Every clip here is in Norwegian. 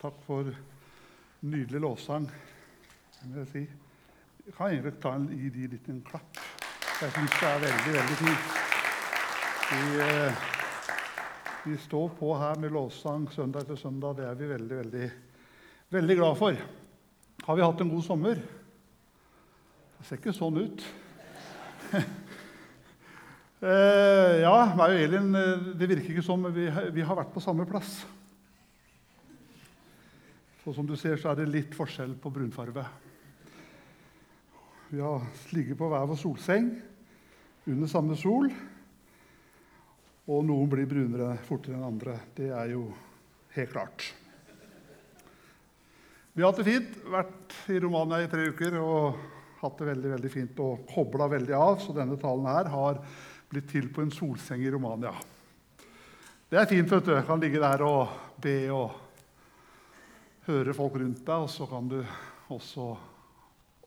Takk for nydelig lovsang. vil jeg si. Jeg kan egentlig ta en, gi de litt en klapp. Jeg syns det er veldig, veldig fint. Vi, eh, vi, står på her med lovsang søndag etter søndag. Det er vi veldig, veldig, veldig glad for. Har vi hatt en god sommer? Det ser ikke sånn ut. eh, ja, meg og Elin, eh, det virker ikke som vi, vi har vært på samme plass. Så som du ser, så er det litt forskjell på brunfarve. Vi har ligget på hver vår solseng under samme sol. Og noen blir brunere fortere enn andre. Det er jo helt klart. Vi har hatt det fint. Vært i Romania i tre uker og hatt det veldig veldig fint og kobla veldig av. Så denne talen her har blitt til på en solseng i Romania. Det er fint. vet du. Kan ligge der og be og høre folk rundt deg, og så kan du også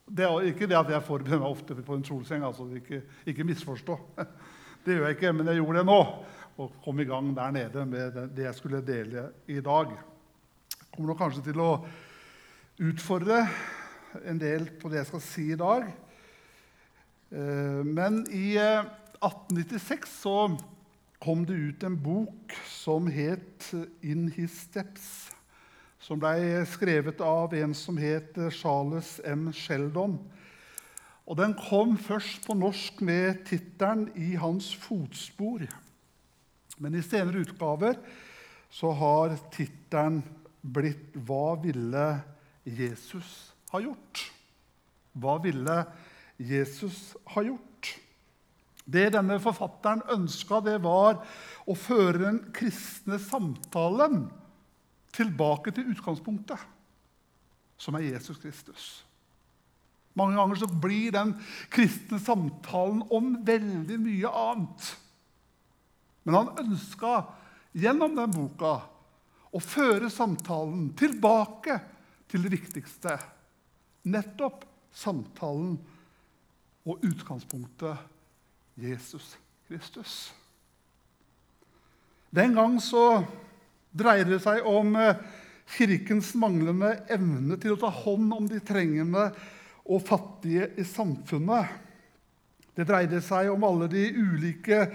det er Ikke det at jeg forbereder meg ofte på en solseng, altså, ikke, ikke misforstå. Det gjør jeg ikke, men jeg gjorde det nå. Og kom i gang der nede med det jeg skulle dele i dag. Jeg kommer nok kanskje til å utfordre en del på det jeg skal si i dag. Eh, men i 1896 eh, så kom det ut en bok som het 'In His Steps' som ble skrevet av en som het Charles M. Sheldon. Og Den kom først på norsk med tittelen 'I hans fotspor'. Men i senere utgaver så har tittelen blitt 'Hva ville Jesus ha gjort?' Hva ville Jesus ha gjort? Det denne forfatteren ønska, det var å føre den kristne samtalen tilbake til utgangspunktet, som er Jesus Kristus. Mange ganger så blir den kristne samtalen om veldig mye annet. Men han ønska gjennom den boka å føre samtalen tilbake til det viktigste. Nettopp samtalen og utgangspunktet Jesus Kristus. Den gang så dreier det seg om eh, Kirkens manglende evne til å ta hånd om de trengende og fattige i samfunnet. Det dreide seg om alle de ulike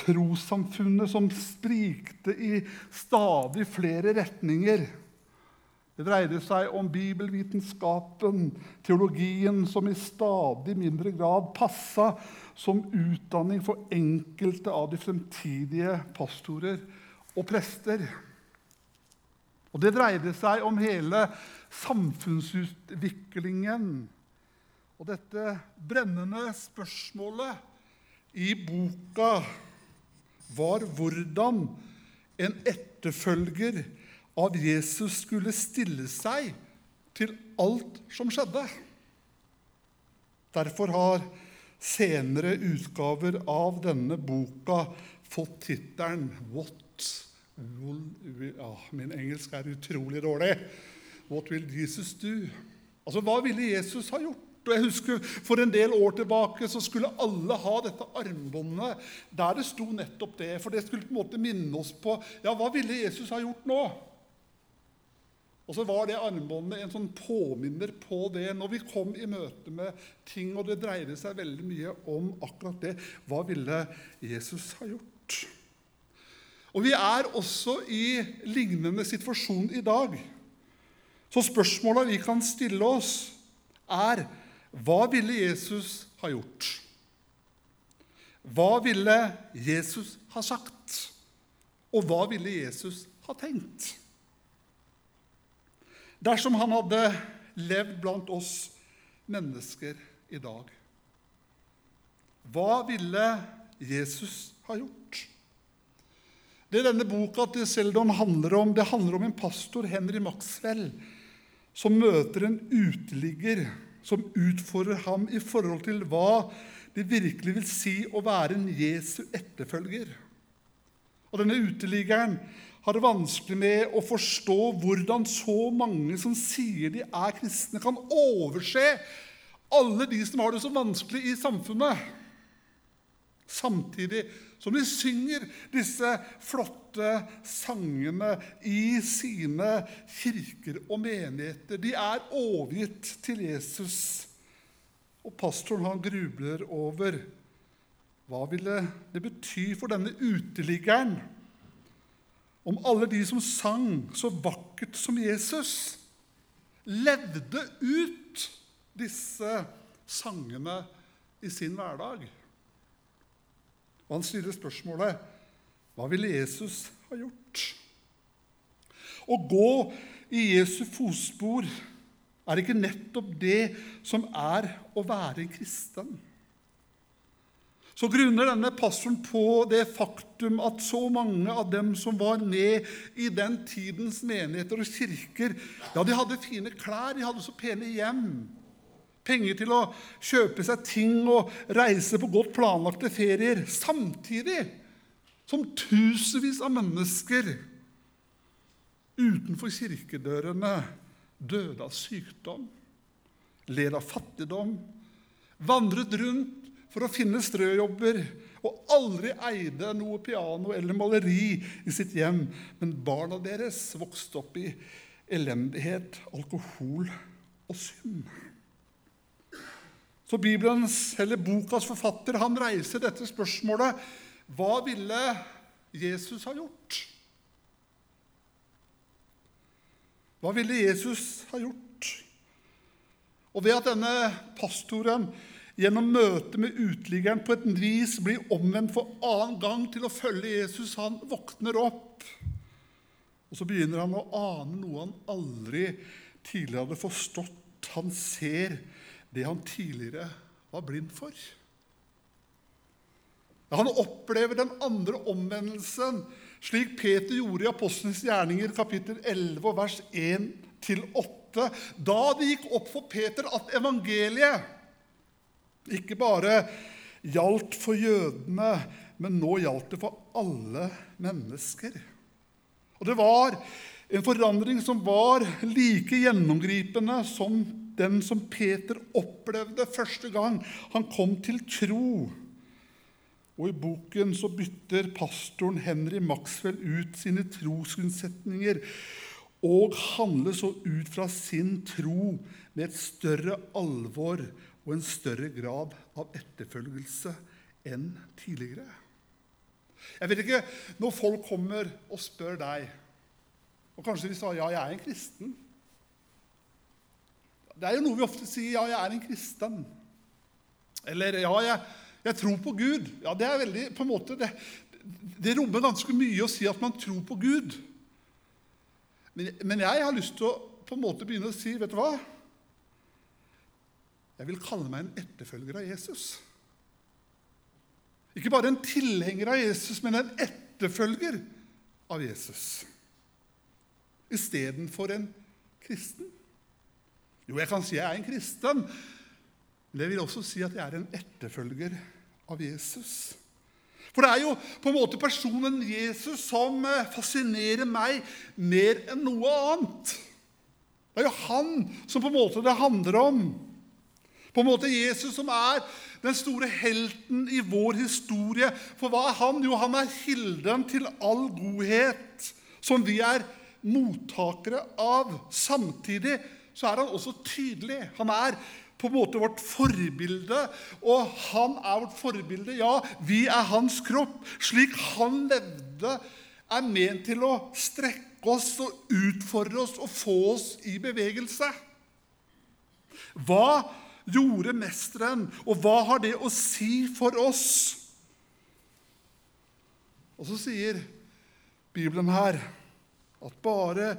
trossamfunnene som sprikte i stadig flere retninger. Det dreide seg om bibelvitenskapen, teologien, som i stadig mindre grad passa som utdanning for enkelte av de fremtidige pastorer og prester. Og det dreide seg om hele samfunnsutviklingen. Og dette brennende spørsmålet i boka var hvordan en etterfølger av Jesus skulle stille seg til alt som skjedde. Derfor har senere utgaver av denne boka fått tittelen 'What ja, Min engelsk er utrolig dårlig. What will Jesus do? Altså, Hva ville Jesus ha gjort? Og jeg husker For en del år tilbake så skulle alle ha dette armbåndet der det sto nettopp det. For det skulle på en måte minne oss på ja, hva ville Jesus ha gjort nå? Og så var det armbåndet en sånn påminner på det når vi kom i møte med ting. Og det dreide seg veldig mye om akkurat det. Hva ville Jesus ha gjort? Og vi er også i lignende situasjon i dag. Så spørsmåla vi kan stille oss, er hva ville Jesus ha gjort? Hva ville Jesus ha sagt? Og hva ville Jesus ha tenkt? Dersom han hadde levd blant oss mennesker i dag, hva ville Jesus ha gjort? Det denne boka til Seldon handler om, det handler om en pastor, Henry Maxwell, som møter en uteligger som utfordrer ham i forhold til hva det virkelig vil si å være en Jesu etterfølger. Og Denne uteliggeren har det vanskelig med å forstå hvordan så mange som sier de er kristne, kan overse alle de som har det så vanskelig i samfunnet. Samtidig som de synger disse flotte sangene i sine kirker og menigheter. De er overgitt til Jesus. Og pastoren han grubler over hva ville det bety for denne uteliggeren om alle de som sang så vakkert som Jesus, levde ut disse sangene i sin hverdag? Og han stiller spørsmålet hva ville Jesus ha gjort? Å gå i Jesu fotspor er ikke nettopp det som er å være kristen. Så grunner denne passoren på det faktum at så mange av dem som var med i den tidens menigheter og kirker, ja, de hadde fine klær, de hadde så pene hjem. Penger til å kjøpe seg ting og reise på godt planlagte ferier. Samtidig som tusenvis av mennesker utenfor kirkedørene døde av sykdom, led av fattigdom, vandret rundt for å finne strøjobber og aldri eide noe piano eller maleri i sitt hjem. Men barna deres vokste opp i elendighet, alkohol og synd. Så Bibelens, eller bokas forfatter han reiser dette spørsmålet hva ville Jesus ha gjort? Hva ville Jesus ha gjort? Og ved at denne pastoren gjennom møtet med uteliggeren på et vis blir omvendt for annen gang til å følge Jesus, han våkner opp. Og så begynner han å ane noe han aldri tidligere hadde forstått. Han ser det han tidligere var blind for. Han opplever den andre omvendelsen, slik Peter gjorde i Apostelens gjerninger, kapittel 11, vers 1-8. Da det gikk opp for Peter at evangeliet ikke bare gjaldt for jødene, men nå gjaldt det for alle mennesker. Og det var en forandring som var like gjennomgripende som den som Peter opplevde første gang han kom til tro. Og I boken så bytter pastoren Henry Maxwell ut sine trosunnsetninger og handler så ut fra sin tro med et større alvor og en større grad av etterfølgelse enn tidligere. Jeg vet ikke, Når folk kommer og spør deg, og kanskje de sa ja, jeg er en kristen det er jo noe vi ofte sier. Ja, jeg er en kristen. Eller ja, jeg, jeg tror på Gud. Ja, det er veldig på en måte, det, det rommer ganske mye å si at man tror på Gud. Men, men, jeg har lyst til å på en måte begynne å si Vet du hva? Jeg vil kalle meg en etterfølger av Jesus. Ikke bare en tilhenger av Jesus, men en etterfølger av Jesus. Istedenfor en kristen. Jo, jeg kan si jeg er en kristen, men jeg vil også si at jeg er en etterfølger av Jesus. For det er jo på en måte personen Jesus som eh, fascinerer meg mer enn noe annet. Det er jo han som på en måte det handler om. På en måte Jesus som er den store helten i vår historie. For hva er han? Jo, han er kilden til all godhet som vi er mottakere av. Samtidig så er han også tydelig. Han er på en måte vårt forbilde, og han er vårt forbilde. Ja, vi er hans kropp. Slik han levde, er ment til å strekke oss og utfordre oss og få oss i bevegelse. Hva gjorde mesteren, og hva har det å si for oss? Og så sier Bibelen her at bare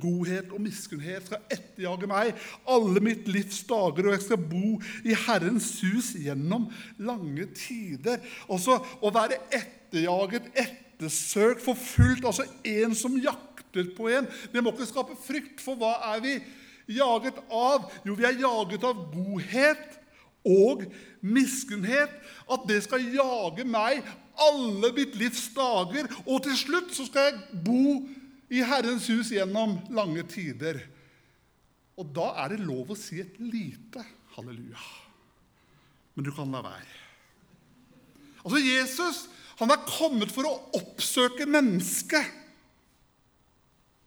godhet og miskunnhet skal etterjage meg alle mitt livs dager, og jeg skal bo i Herrens hus gjennom lange tider. Også å være etterjaget, ettersøkt, forfulgt, altså en som jakter på en. Det må ikke skape frykt, for hva er vi jaget av? Jo, vi er jaget av godhet og miskunnhet. At det skal jage meg alle mitt livs dager, og til slutt så skal jeg bo i Herrens hus gjennom lange tider. Og da er det lov å si et lite halleluja. Men du kan la være. Altså, Jesus han er kommet for å oppsøke mennesket.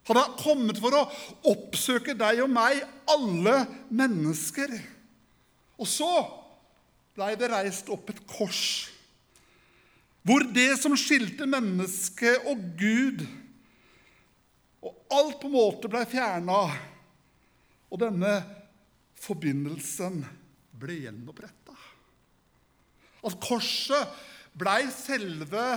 Han er kommet for å oppsøke deg og meg, alle mennesker. Og så blei det reist opp et kors, hvor det som skilte mennesket og Gud, og alt på en måte ble fjerna, og denne forbindelsen ble gjenoppretta. At korset blei selve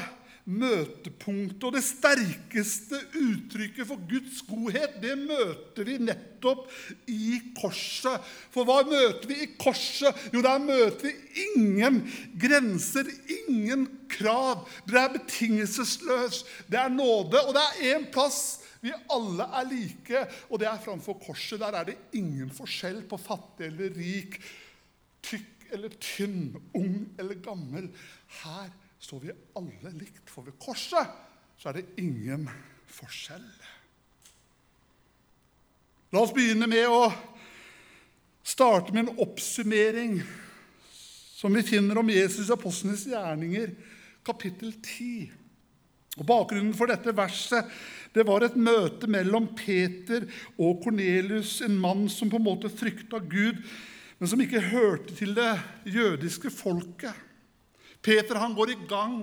møtepunktet og det sterkeste uttrykket for Guds godhet, det møter vi nettopp i korset. For hva møter vi i korset? Jo, der møter vi ingen grenser, ingen krav. Det er betingelsesløst, det er nåde, og det er én plass vi alle er like, og det er framfor korset. Der er det ingen forskjell på fattig eller rik, tykk eller tynn, ung eller gammel. Her står vi alle likt, for ved korset så er det ingen forskjell. La oss begynne med å starte med en oppsummering som vi finner om Jesus i apostlenes gjerninger, kapittel 10. Og Bakgrunnen for dette verset det var et møte mellom Peter og Kornelius, en mann som på en måte frykta Gud, men som ikke hørte til det jødiske folket. Peter han går i gang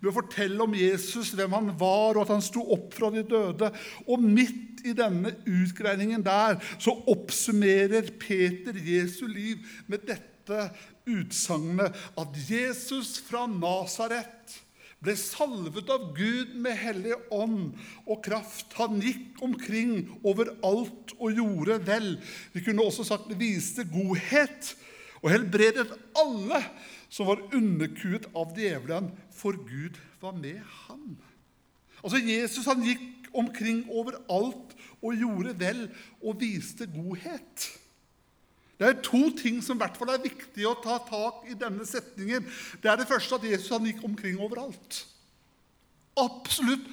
med å fortelle om Jesus, hvem han var, og at han sto opp fra de døde. Og midt i denne utgreiningen der så oppsummerer Peter Jesu liv med dette utsagnet at Jesus fra Nasaret ble salvet av Gud med hellig ånd og kraft. Han gikk omkring overalt og gjorde vel. Vi kunne også sagt viste godhet og helbredet alle som var underkuet av djevelen, for Gud var med ham. Altså Jesus han gikk omkring overalt og gjorde vel og viste godhet. Det er to ting som i hvert fall er viktig å ta tak i denne setningen. Det er det første at Jesus han gikk omkring overalt. Absolutt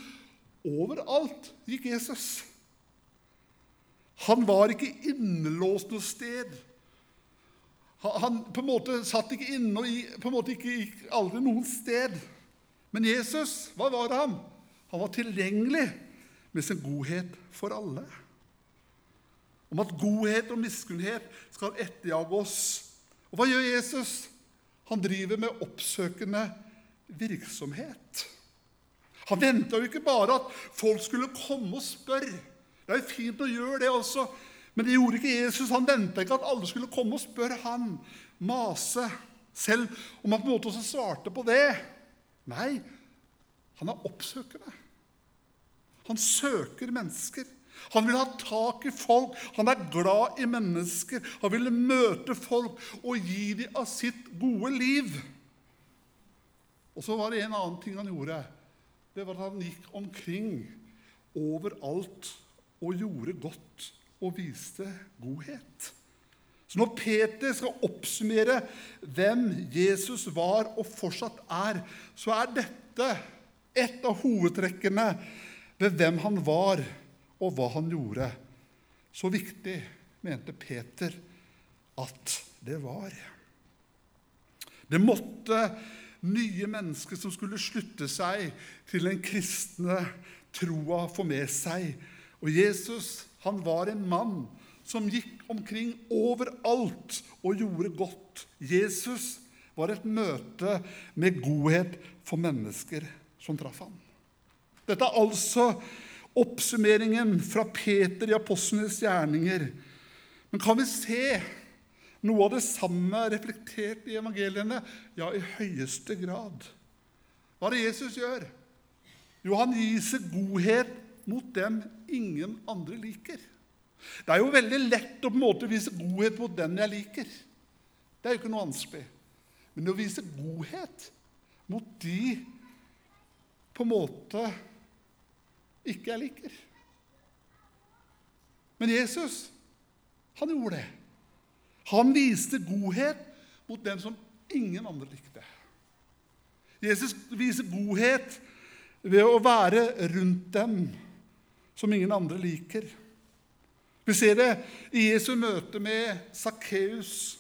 overalt gikk Jesus. Han var ikke innelåst noe sted. Han på en måte satt ikke inne og på en måte ikke gikk aldri noen sted. Men Jesus, hva var han? Han var tilgjengelig med sin godhet for alle om at godhet og miskunnhet skal etterjage oss. Og hva gjør Jesus? Han driver med oppsøkende virksomhet. Han venta jo ikke bare at folk skulle komme og spørre. Det er jo fint å gjøre det også, men det gjorde ikke Jesus. Han venta ikke at alle skulle komme og spørre han, mase, selv om han på en måte også svarte på det. Nei, han er oppsøkende. Han søker mennesker. Han vil ha tak i folk. Han er glad i mennesker. Han ville møte folk og gi dem av sitt gode liv. Og så var det en annen ting han gjorde. Det var at han gikk omkring overalt og gjorde godt og viste godhet. Så når Peter skal oppsummere hvem Jesus var og fortsatt er, så er dette et av hovedtrekkene ved hvem han var og hva han gjorde. Så viktig mente Peter at det var. Det måtte nye mennesker som skulle slutte seg til den kristne troa, få med seg. Og Jesus han var en mann som gikk omkring overalt og gjorde godt. Jesus var et møte med godhet for mennesker som traff ham. Dette er altså oppsummeringen fra Peter i apostlenes gjerninger. Men kan vi se noe av det samme reflektert i evangeliene? Ja, i høyeste grad. Hva er det Jesus gjør? Jo, han viser godhet mot dem ingen andre liker. Det er jo veldig lett å på en måte vise godhet mot den jeg liker. Det er jo ikke noe vanskelig. Men å vise godhet mot de på en måte ikke jeg liker. Men Jesus, han gjorde det. Han viste godhet mot dem som ingen andre likte. Jesus viser godhet ved å være rundt dem som ingen andre liker. Vi ser det i Jesu møte med Sakkeus.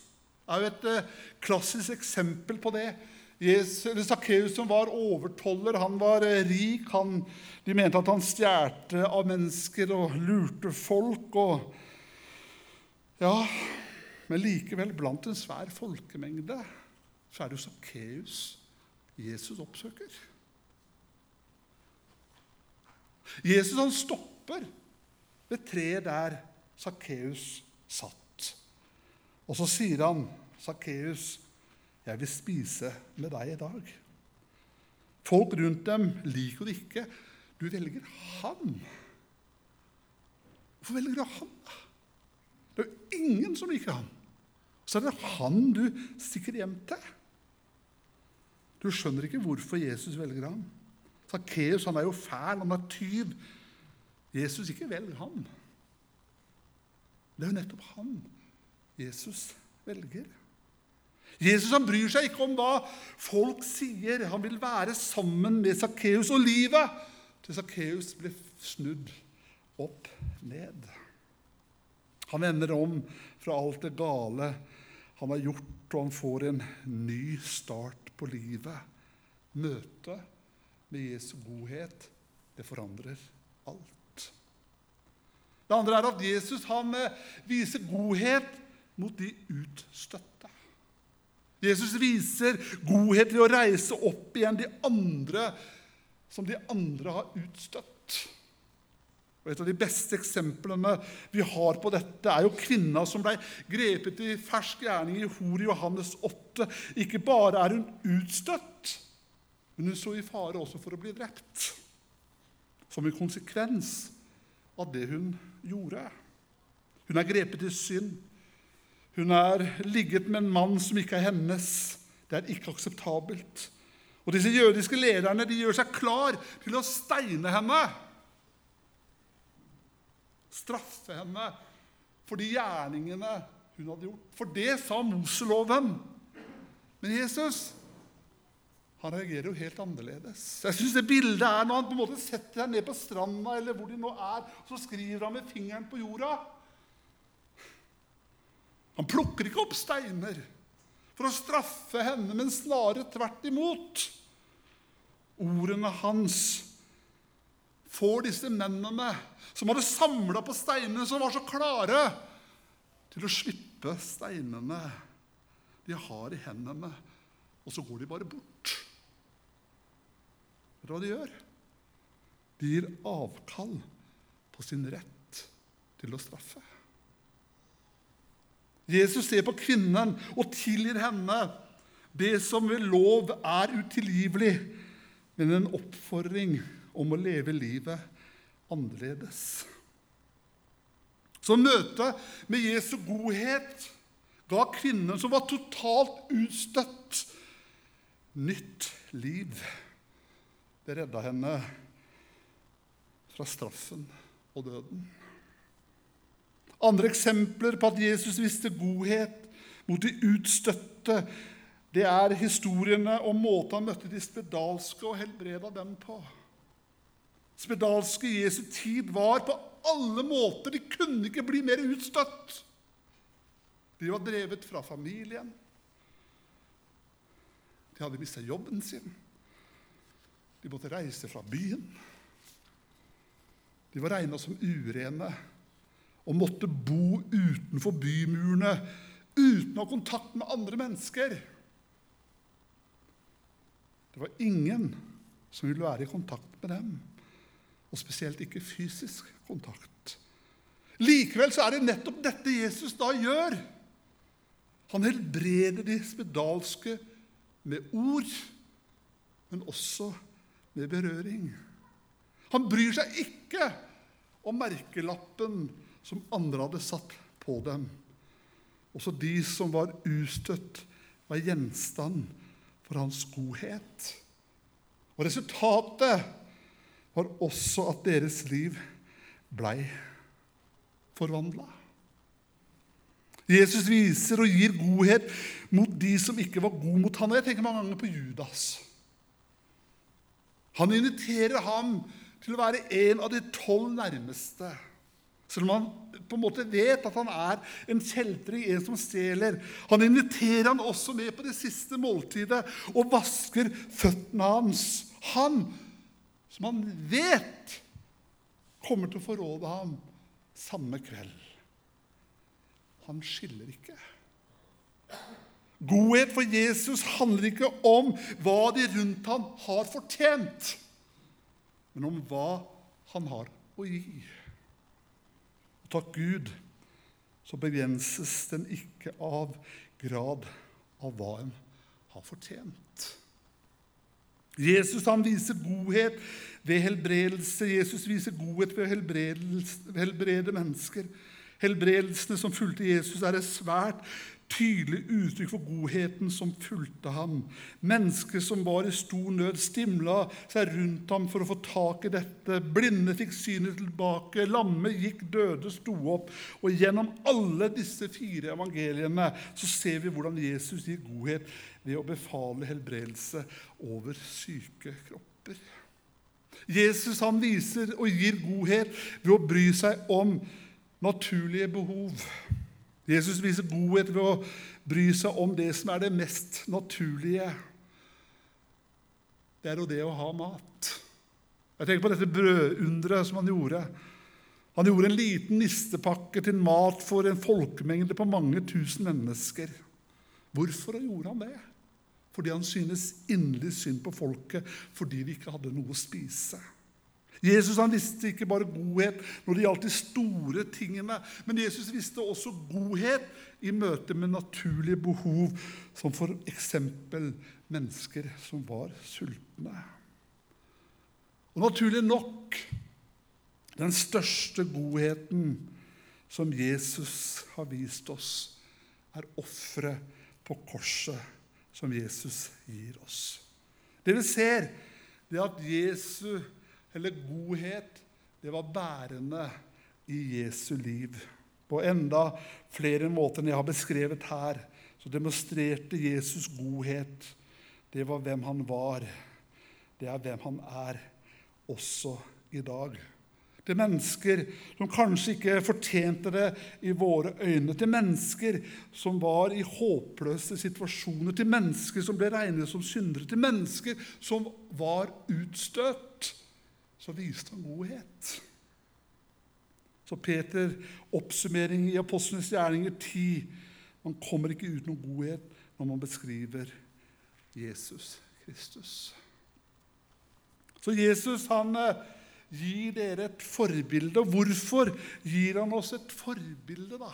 er jo et eh, klassisk eksempel på det. Sakkeus som var overtoller, han var eh, rik. Han, de mente at han stjal av mennesker og lurte folk. Og, ja, men likevel, blant en svær folkemengde, så er det jo Sakkeus Jesus oppsøker. Jesus han stopper ved treet der Sakkeus satt. Og så sier han, 'Sakkeus, jeg vil spise med deg i dag.' Folk rundt dem liker det ikke. Du velger han. Hvorfor velger du han? Det er jo ingen som liker han. Så er det han du stikker hjem til. Du skjønner ikke hvorfor Jesus velger ham. Sakkeus er jo fæl, han er tyv. Jesus ikke velg ham. Det er jo nettopp han Jesus velger. Jesus han bryr seg ikke om hva folk sier. Han vil være sammen med Sakkeus. Og livet til Sakkeus blir snudd opp ned. Han vender om fra alt det gale han har gjort, og han får en ny start på livet. Møtet med Jesu godhet, det forandrer alt. Det andre er at Jesus han eh, viser godhet mot de utstøtte. Jesus viser godhet ved å reise opp igjen de andre som de andre har utstøtt. Og Et av de beste eksemplene vi har på dette, er jo kvinna som ble grepet i fersk gjerning i Hor i Johannes 8. Ikke bare er hun utstøtt, men hun så i fare også for å bli drept. Som en konsekvens av det hun gjorde. Hun er grepet i synd. Hun er ligget med en mann som ikke er hennes. Det er ikke akseptabelt. Og Disse jødiske lederne de gjør seg klar til å steine henne. Straffe henne for de gjerningene hun hadde gjort. For det sa Moseloven. Men Jesus han reagerer jo helt annerledes. Jeg synes det bildet er Når han på en måte setter seg ned på stranda, eller hvor de nå er, så skriver han med fingeren på jorda. Han plukker ikke opp steiner for å straffe henne, men snarere tvert imot. Ordene hans får disse mennene som hadde samla på steinene, som var så klare til å slippe steinene de har i hendene, og så går de bare bort. Vet du hva de gjør? De gir avkall på sin rett til å straffe. Jesus ser på kvinnen og tilgir henne det som ved lov er utilgivelig, men en oppfordring om å leve livet annerledes. Så møtet med Jesu godhet ga kvinnen som var totalt utstøtt, nytt liv. Det redda henne fra straffen og døden. Andre eksempler på at Jesus viste godhet mot de utstøtte, det er historiene om måten han møtte de spedalske og helbreda dem på. Spedalske i Jesu tid var på alle måter De kunne ikke bli mer utstøtt. De var drevet fra familien. De hadde mista jobben sin. De måtte reise fra byen. De var regna som urene og måtte bo utenfor bymurene uten å ha kontakt med andre mennesker. Det var ingen som ville være i kontakt med dem, og spesielt ikke fysisk kontakt. Likevel så er det nettopp dette Jesus da gjør. Han helbreder de spedalske med ord, men også med berøring. Han bryr seg ikke om merkelappen som andre hadde satt på dem. Også de som var ustøtt, var gjenstand for hans godhet. Og resultatet var også at deres liv blei forvandla. Jesus viser og gir godhet mot de som ikke var gode mot ham. Jeg tenker mange ganger på Judas. Han inviterer ham til å være en av de tolv nærmeste. Selv om han på en måte vet at han er en kjeltring, en som stjeler. Han inviterer han også med på det siste måltidet og vasker føttene hans. Han som han vet kommer til å forråde ham samme kveld. Han skiller ikke. Godhet for Jesus handler ikke om hva de rundt ham har fortjent, men om hva han har å gi. Og takk Gud, så begrenses den ikke av grad av hva en har fortjent. Jesus han viser godhet ved helbredelse. Jesus viser godhet ved å helbrede mennesker. Helbredelsene som fulgte Jesus, er et svært tydelig uttrykk for godheten som fulgte ham. Mennesker som var i stor nød, stimla seg rundt ham for å få tak i dette. Blinde fikk synet tilbake, lamme gikk døde, sto opp. Og gjennom alle disse fire evangeliene så ser vi hvordan Jesus gir godhet ved å befale helbredelse over syke kropper. Jesus han viser og gir godhet ved å bry seg om naturlige behov. Jesus viser godhet ved å bry seg om det som er det mest naturlige. Det er jo det å ha mat. Jeg tenker på dette brødunderet som han gjorde. Han gjorde en liten nistepakke til mat for en folkemengde på mange tusen mennesker. Hvorfor gjorde han det? Fordi han synes inderlig synd på folket fordi de ikke hadde noe å spise. Jesus han visste ikke bare godhet når det gjaldt de store tingene, men Jesus visste også godhet i møte med naturlige behov, som f.eks. mennesker som var sultne. Og naturlig nok den største godheten som Jesus har vist oss, er offeret på korset som Jesus gir oss. Det vi ser, det er at Jesus eller godhet, det var bærende i Jesu liv. På enda flere måter enn jeg har beskrevet her, så demonstrerte Jesus godhet. Det var hvem han var. Det er hvem han er også i dag. Til mennesker som kanskje ikke fortjente det i våre øyne. Til mennesker som var i håpløse situasjoner. Til mennesker som ble regnet som syndere. Til mennesker som var utstøtt så viste han godhet. Så Peter, oppsummering i Apostlenes gjerninger 10 Man kommer ikke utenom godhet når man beskriver Jesus Kristus. Så Jesus han eh, gir dere et forbilde. Hvorfor gir han oss et forbilde, da?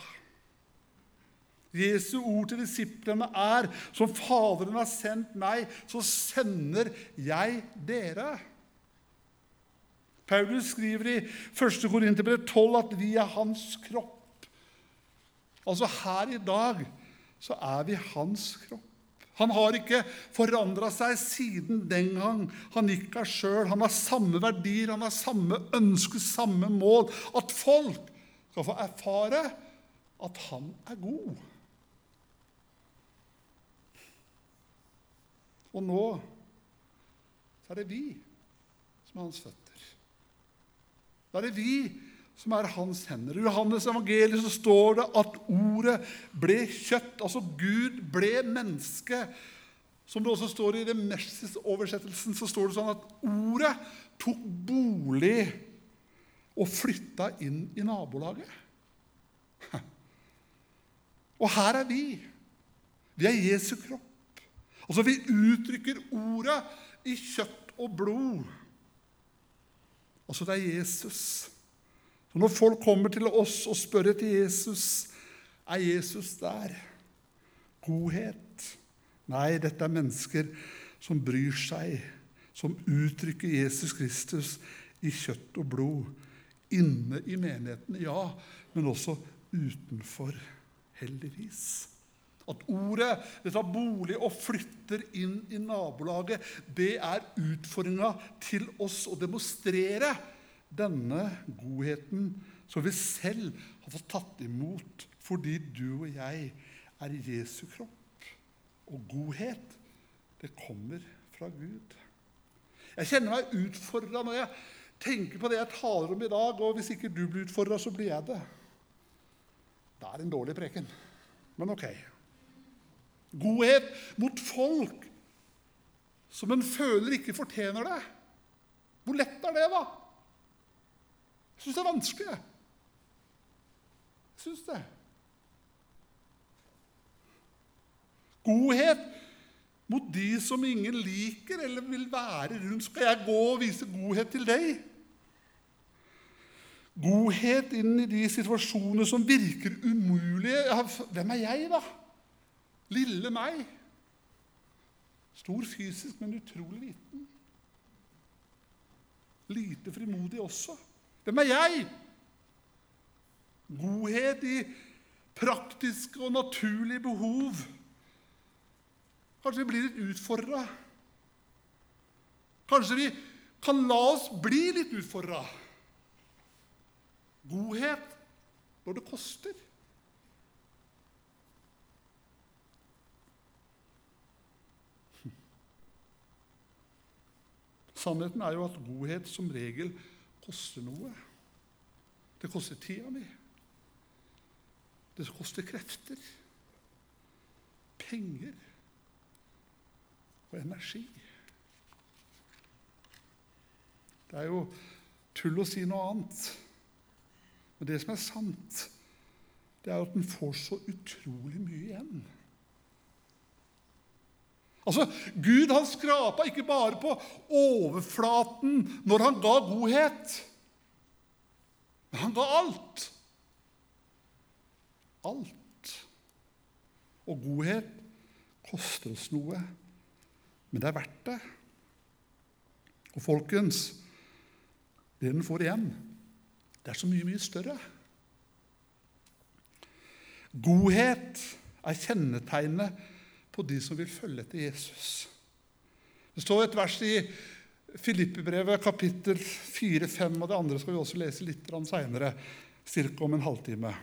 Jesu ord til disiplene er som Faderen har sendt meg, så sender jeg dere. Paulus skriver i 1. Korinterbrev 12 at vi er hans kropp. Altså her i dag så er vi hans kropp. Han har ikke forandra seg siden den gang han gikk av sjøl. Han har samme verdier, han har samme ønske, samme mål. At folk skal få erfare at han er god. Og nå så er det vi som er hans føtter. Da er det vi som er hans hender. I Johannes evangeliet så står det at ordet ble kjøtt. Altså Gud ble menneske. Som det også står i Remessis-oversettelsen, så står det sånn at ordet tok bolig og flytta inn i nabolaget. Og her er vi. Vi er Jesu kropp. Altså Vi uttrykker ordet i kjøtt og blod. Altså, det er Jesus. Så når folk kommer til oss og spør etter Jesus, er Jesus der? Godhet? Nei, dette er mennesker som bryr seg, som uttrykker Jesus Kristus i kjøtt og blod. Inne i menigheten, ja, men også utenfor, heldigvis. At ordet det tar bolig og flytter inn i nabolaget, det er utfordringa til oss å demonstrere denne godheten som vi selv har fått tatt imot fordi du og jeg er Jesu kropp. Og godhet, det kommer fra Gud. Jeg kjenner meg utfordra når jeg tenker på det jeg taler om i dag, og hvis ikke du blir utfordra, så blir jeg det. Det er en dårlig preken, men ok. Godhet mot folk som en føler ikke fortjener det. Hvor lett er det, da? Jeg syns det er vanskelig. Jeg syns det. Godhet mot de som ingen liker eller vil være rundt. Skal jeg gå og vise godhet til deg? Godhet inn i de situasjoner som virker umulige. Hvem er jeg, da? Lille meg. Stor fysisk, men utrolig liten. Lite frimodig også. Hvem er jeg? Godhet i praktiske og naturlige behov. Kanskje vi blir litt utfordra. Kanskje vi kan la oss bli litt utfordra. Godhet når det koster. Sannheten er jo at godhet som regel koster noe. Det koster tida mi. Det koster krefter. Penger og energi. Det er jo tull å si noe annet. Men det som er sant, det er at en får så utrolig mye igjen. Altså, Gud han skrapa ikke bare på overflaten når han ga godhet. Men han ga alt. Alt. Og godhet koster oss noe. Men det er verdt det. Og folkens, det den får igjen, det er så mye, mye større. Godhet er kjennetegnet på de som vil følge etter Jesus. Det står et vers i Filippebrevet kapittel 4-5, og det andre skal vi også lese litt seinere, ca. om en halvtime.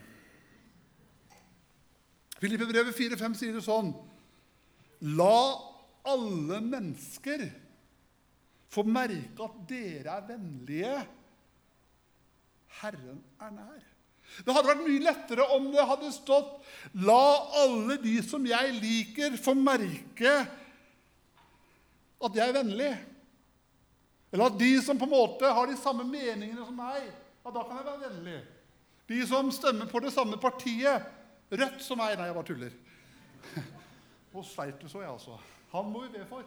Filippebrevet 4-5 sier det sånn La alle mennesker få merke at dere er vennlige. Herren er nær. Det hadde vært mye lettere om det hadde stått 'La alle de som jeg liker, få merke at jeg er vennlig'. Eller at de som på en måte har de samme meningene som meg, ja, da kan jeg være vennlig. De som stemmer på det samme partiet, Rødt som meg Nei, jeg bare tuller. Nå sleit du så, jeg, altså. Han må vi be for.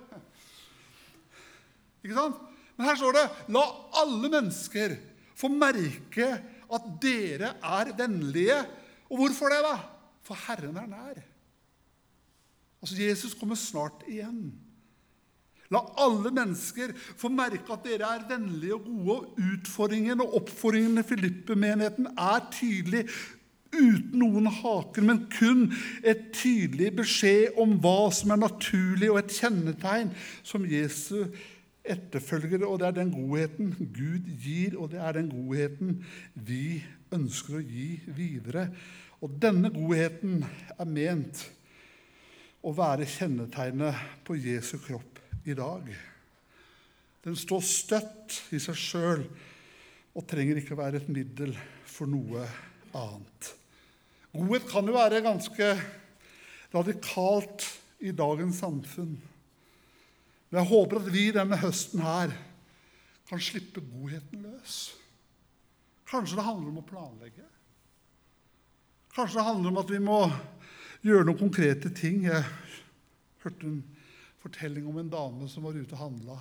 Ikke sant? Men her står det La alle mennesker få merke at dere er vennlige. Og hvorfor det, da? For Herren er nær. Altså, Jesus kommer snart igjen. La alle mennesker få merke at dere er vennlige og gode. Og utfordringen og oppfordringen til Filippe-menigheten er tydelig uten noen haker, men kun et tydelig beskjed om hva som er naturlig, og et kjennetegn som Jesu etterfølgere. Og det er den godheten Gud gir, og det er den godheten vi ønsker å gi videre. Og denne godheten er ment å være kjennetegnet på Jesu kropp i dag. Den står støtt i seg sjøl og trenger ikke å være et middel for noe annet. Godhet kan jo være ganske radikalt i dagens samfunn. Men jeg håper at vi denne høsten her kan slippe godheten løs. Kanskje det handler om å planlegge. Kanskje det handler om at vi må gjøre noen konkrete ting. Jeg hørte en fortelling om en dame som var ute og handla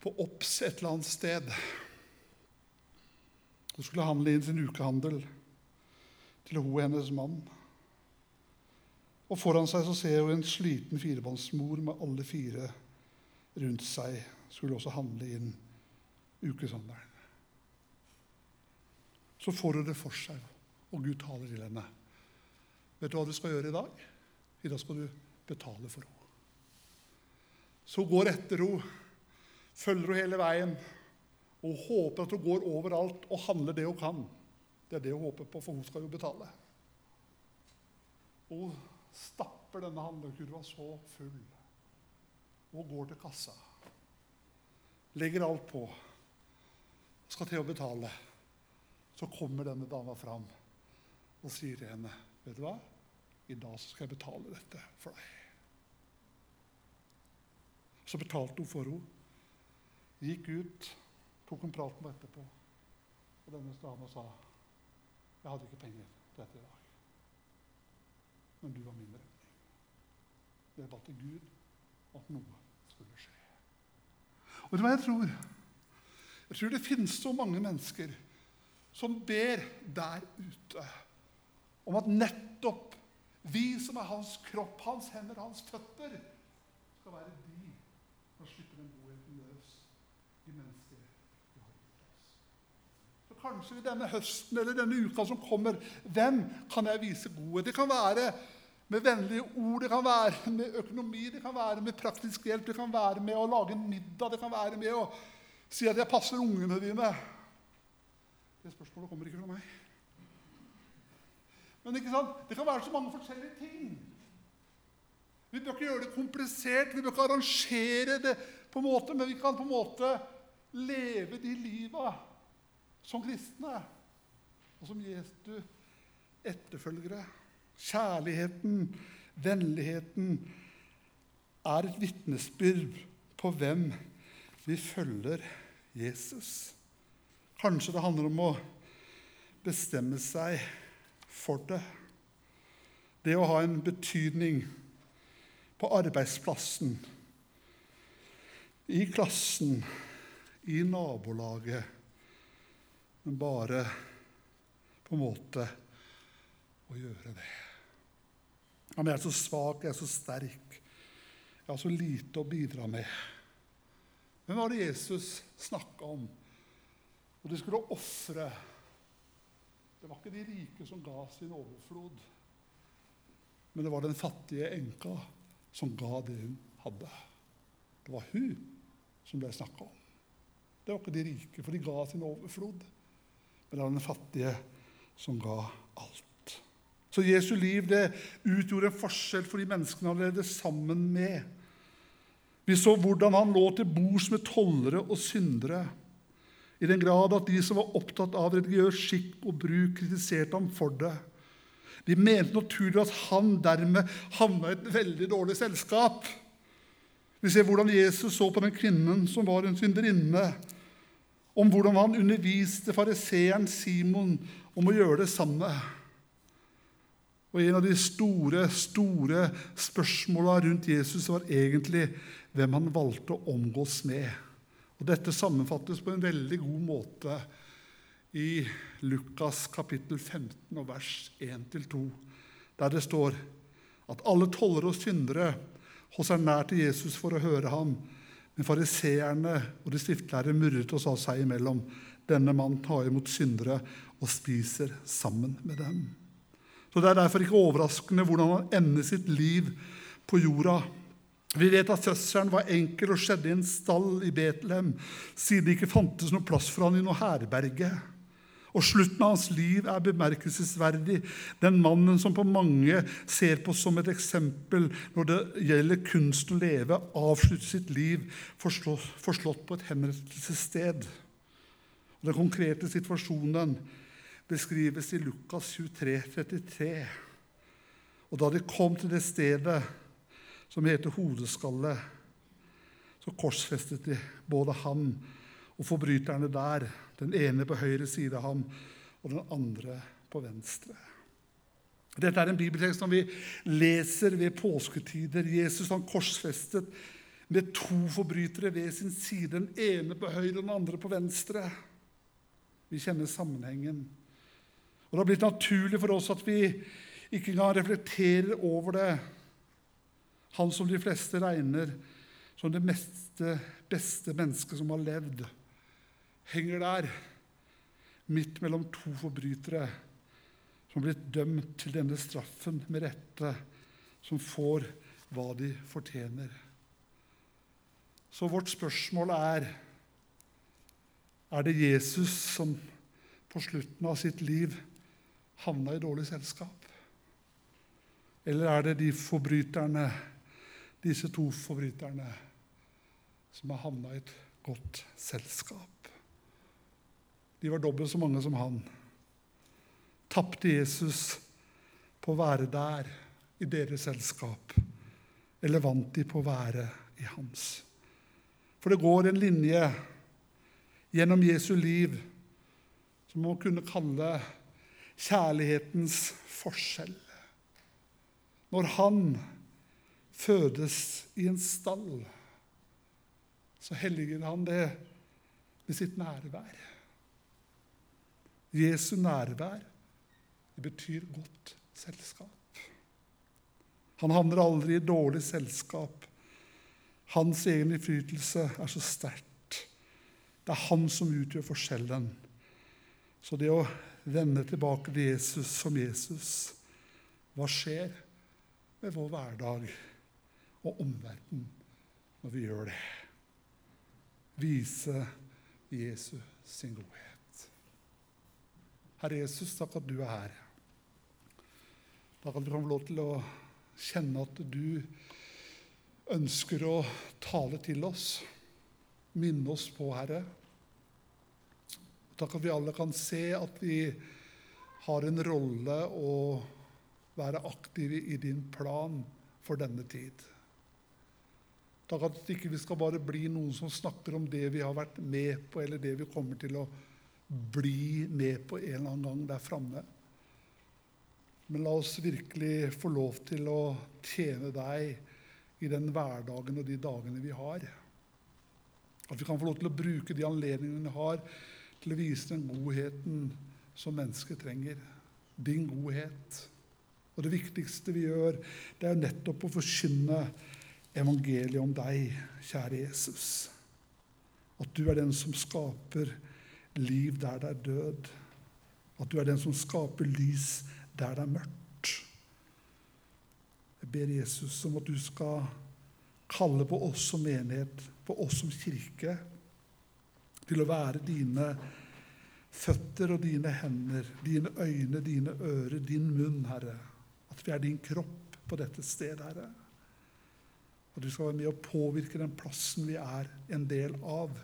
på Obs et eller annet sted. Hun skulle handle inn sin ukehandel til hun og hennes mann. Og foran seg så ser hun en sliten firebarnsmor med alle fire rundt seg. Skulle også handle inn ukeshandelen. Så får hun det for seg, og Gud taler til henne. Vet du hva du skal gjøre i dag? I dag skal du betale for henne. Så hun går etter henne, følger henne hele veien og håper at hun går overalt og handler det hun kan. Det er det hun håper på, for hun skal jo betale. Hun stapper denne handlekurva så full og går til kassa. legger alt på, skal til å betale, så kommer denne dama fram og sier til henne, 'Vet du hva? I dag skal jeg betale dette for deg.' Så betalte hun for henne, gikk ut, tok en prat med etterpå. Og denne dama sa, 'Jeg hadde ikke penger til dette i dag.' Men du var min redning. Jeg ba til Gud at noe skulle skje. Og det var jeg tror? Jeg tror det finnes så mange mennesker som ber der ute om at nettopp vi som er hans kropp, hans hender, hans føtter, skal være de som slipper en godheten løs i mennesker vi har gitt oss. Så kanskje i denne høsten eller denne uka som kommer, hvem kan jeg vise godhet? Det kan være med vennlige ord, det kan være med økonomi, det kan være med praktisk hjelp, det kan være med å lage en middag, det kan være med å si at 'jeg passer ungene dine'. Det spørsmålet kommer ikke fra meg. Men ikke sant? det kan være så mange forskjellige ting. Vi bør ikke gjøre det komplisert, vi bør ikke arrangere det på en måte, men vi kan på en måte leve de liva som kristne og som Jesu etterfølgere. Kjærligheten, vennligheten, er et vitnesbyrd på hvem vi følger Jesus. Kanskje det handler om å bestemme seg for det. Det å ha en betydning på arbeidsplassen, i klassen, i nabolaget, men bare på en måte å gjøre det. Ja, jeg er så svak, jeg er så sterk, jeg har så lite å bidra med. Hvem var det Jesus snakka om? Og de skulle ofre. Det var ikke de rike som ga sin overflod, men det var den fattige enka som ga det hun hadde. Det var hun som ble snakka om. Det var ikke de rike, for de ga sin overflod. Men det var den fattige som ga alt. Så Jesu liv det utgjorde en forskjell for de menneskene han levde sammen med. Vi så hvordan han lå til bords med tollere og syndere. I den grad at de som var opptatt av religiøs skikk og bruk, kritiserte ham for det. De mente naturlig at han dermed havna i et veldig dårlig selskap. Vi ser hvordan Jesus så på den kvinnen som var en synderinne, om hvordan han underviste fariseeren Simon om å gjøre det samme. Og En av de store store spørsmåla rundt Jesus var egentlig hvem han valgte å omgås med. Og Dette sammenfattes på en veldig god måte i Lukas kapittel 15 og vers 1-2, der det står at alle tollere og syndere holdt seg nær til Jesus for å høre ham. Men fariseerne og de skriftlærde murret og sa seg imellom. Denne mannen tar imot syndere og spiser sammen med dem. Så Det er derfor ikke overraskende hvordan han ender sitt liv på jorda. Vi vet at søsteren var enkel og skjedde i en stall i Betlehem, siden det ikke fantes noe plass for han i noe herberge. Og slutten av hans liv er bemerkelsesverdig. Den mannen som på mange ser på som et eksempel når det gjelder kunst å leve, avslutter sitt liv forslått på et henrettelsessted. Den konkrete situasjonen beskrives i Lukas 23, 33. Og da de kom til det stedet som heter Hodeskalle, så korsfestet de både han og forbryterne der, den ene på høyre side av ham og den andre på venstre. Dette er en bibeltekst som vi leser ved påsketider. Jesus han korsfestet med to forbrytere ved sin side, den ene på høyre og den andre på venstre. Vi kjenner sammenhengen. Og Det har blitt naturlig for oss at vi ikke engang reflekterer over det. Han som de fleste regner som det meste, beste mennesket som har levd, henger der midt mellom to forbrytere som har blitt dømt til denne straffen med rette, som får hva de fortjener. Så vårt spørsmål er er det Jesus som på slutten av sitt liv havna i dårlig selskap? Eller er det de forbryterne, disse to forbryterne, som har havna i et godt selskap. De var dobbelt så mange som han. Tapte Jesus på å være der i deres selskap, eller vant de på å være i hans? For det går en linje gjennom Jesu liv som man kunne kalle kjærlighetens forskjell. Når han fødes i en stall, så helliger han det med sitt nærvær. Jesu nærvær det betyr godt selskap. Han havner aldri i dårlig selskap. Hans egen innflytelse er så sterkt. Det er han som utgjør forskjellen. Så det å vende tilbake til Jesus som Jesus Hva skjer med vår hverdag og omverden når vi gjør det? Vise Jesus sin godhet. Herre Jesus, takk at du er her. Takk at vi kan få lov til å kjenne at du ønsker å tale til oss, minne oss på, Herre. Takk at vi alle kan se at vi har en rolle å være aktive i din plan for denne tid. Takk at ikke vi ikke skal bare bli noen som snakker om det vi har vært med på, eller det vi kommer til å bli med på en eller annen gang der framme. Men la oss virkelig få lov til å tjene deg i den hverdagen og de dagene vi har. At vi kan få lov til å bruke de anledningene vi har til å vise den godheten som mennesket trenger. Din godhet. Og det viktigste vi gjør, det er nettopp å forkynne evangeliet om deg, kjære Jesus. At du er den som skaper liv der det er død. At du er den som skaper lys der det er mørkt. Jeg ber Jesus om at du skal kalle på oss som menighet, på oss som kirke, til å være dine føtter og dine hender, dine øyne, dine ører, din munn, Herre. At vi er din kropp på dette stedet, Herre. At du skal være med å påvirke den plassen vi er en del av.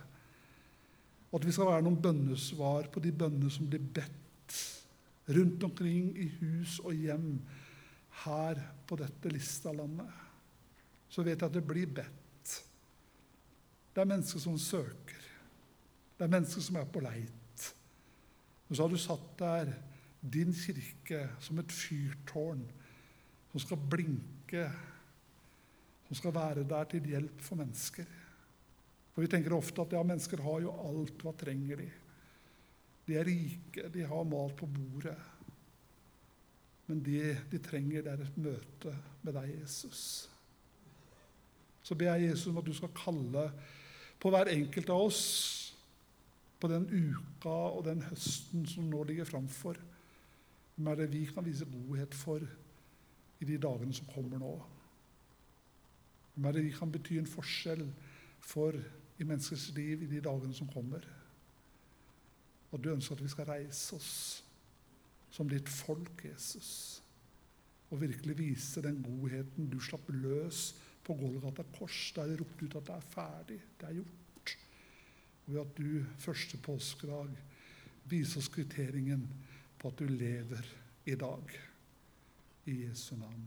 At vi skal være noen bønnesvar på de bønnene som blir bedt rundt omkring i hus og hjem her på dette Lista-landet. Så vet jeg at det blir bedt. Det er mennesker som søker. Det er mennesker som er på leit. Men så har du satt der din kirke som et fyrtårn som skal blinke, som skal være der til hjelp for mennesker. For Vi tenker ofte at ja, mennesker har jo alt. Hva trenger de? De er rike, de har mat på bordet. Men det de trenger, det er et møte med deg, Jesus. Så ber jeg Jesus om at du skal kalle på hver enkelt av oss på den uka og den høsten som nå ligger framfor. Hvem er det vi kan vise godhet for i de dagene som kommer nå? Hvem er det vi kan bety en forskjell for i menneskers liv i de dagene som kommer? Og du ønsker at vi skal reise oss som ditt folk, Jesus, og virkelig vise den godheten du slapp løs på Golgata kors, der det ropte ut at det er ferdig, det er gjort. Og ved at du første påskedag viser oss kvitteringen på at du lever i dag. I Jesu navn.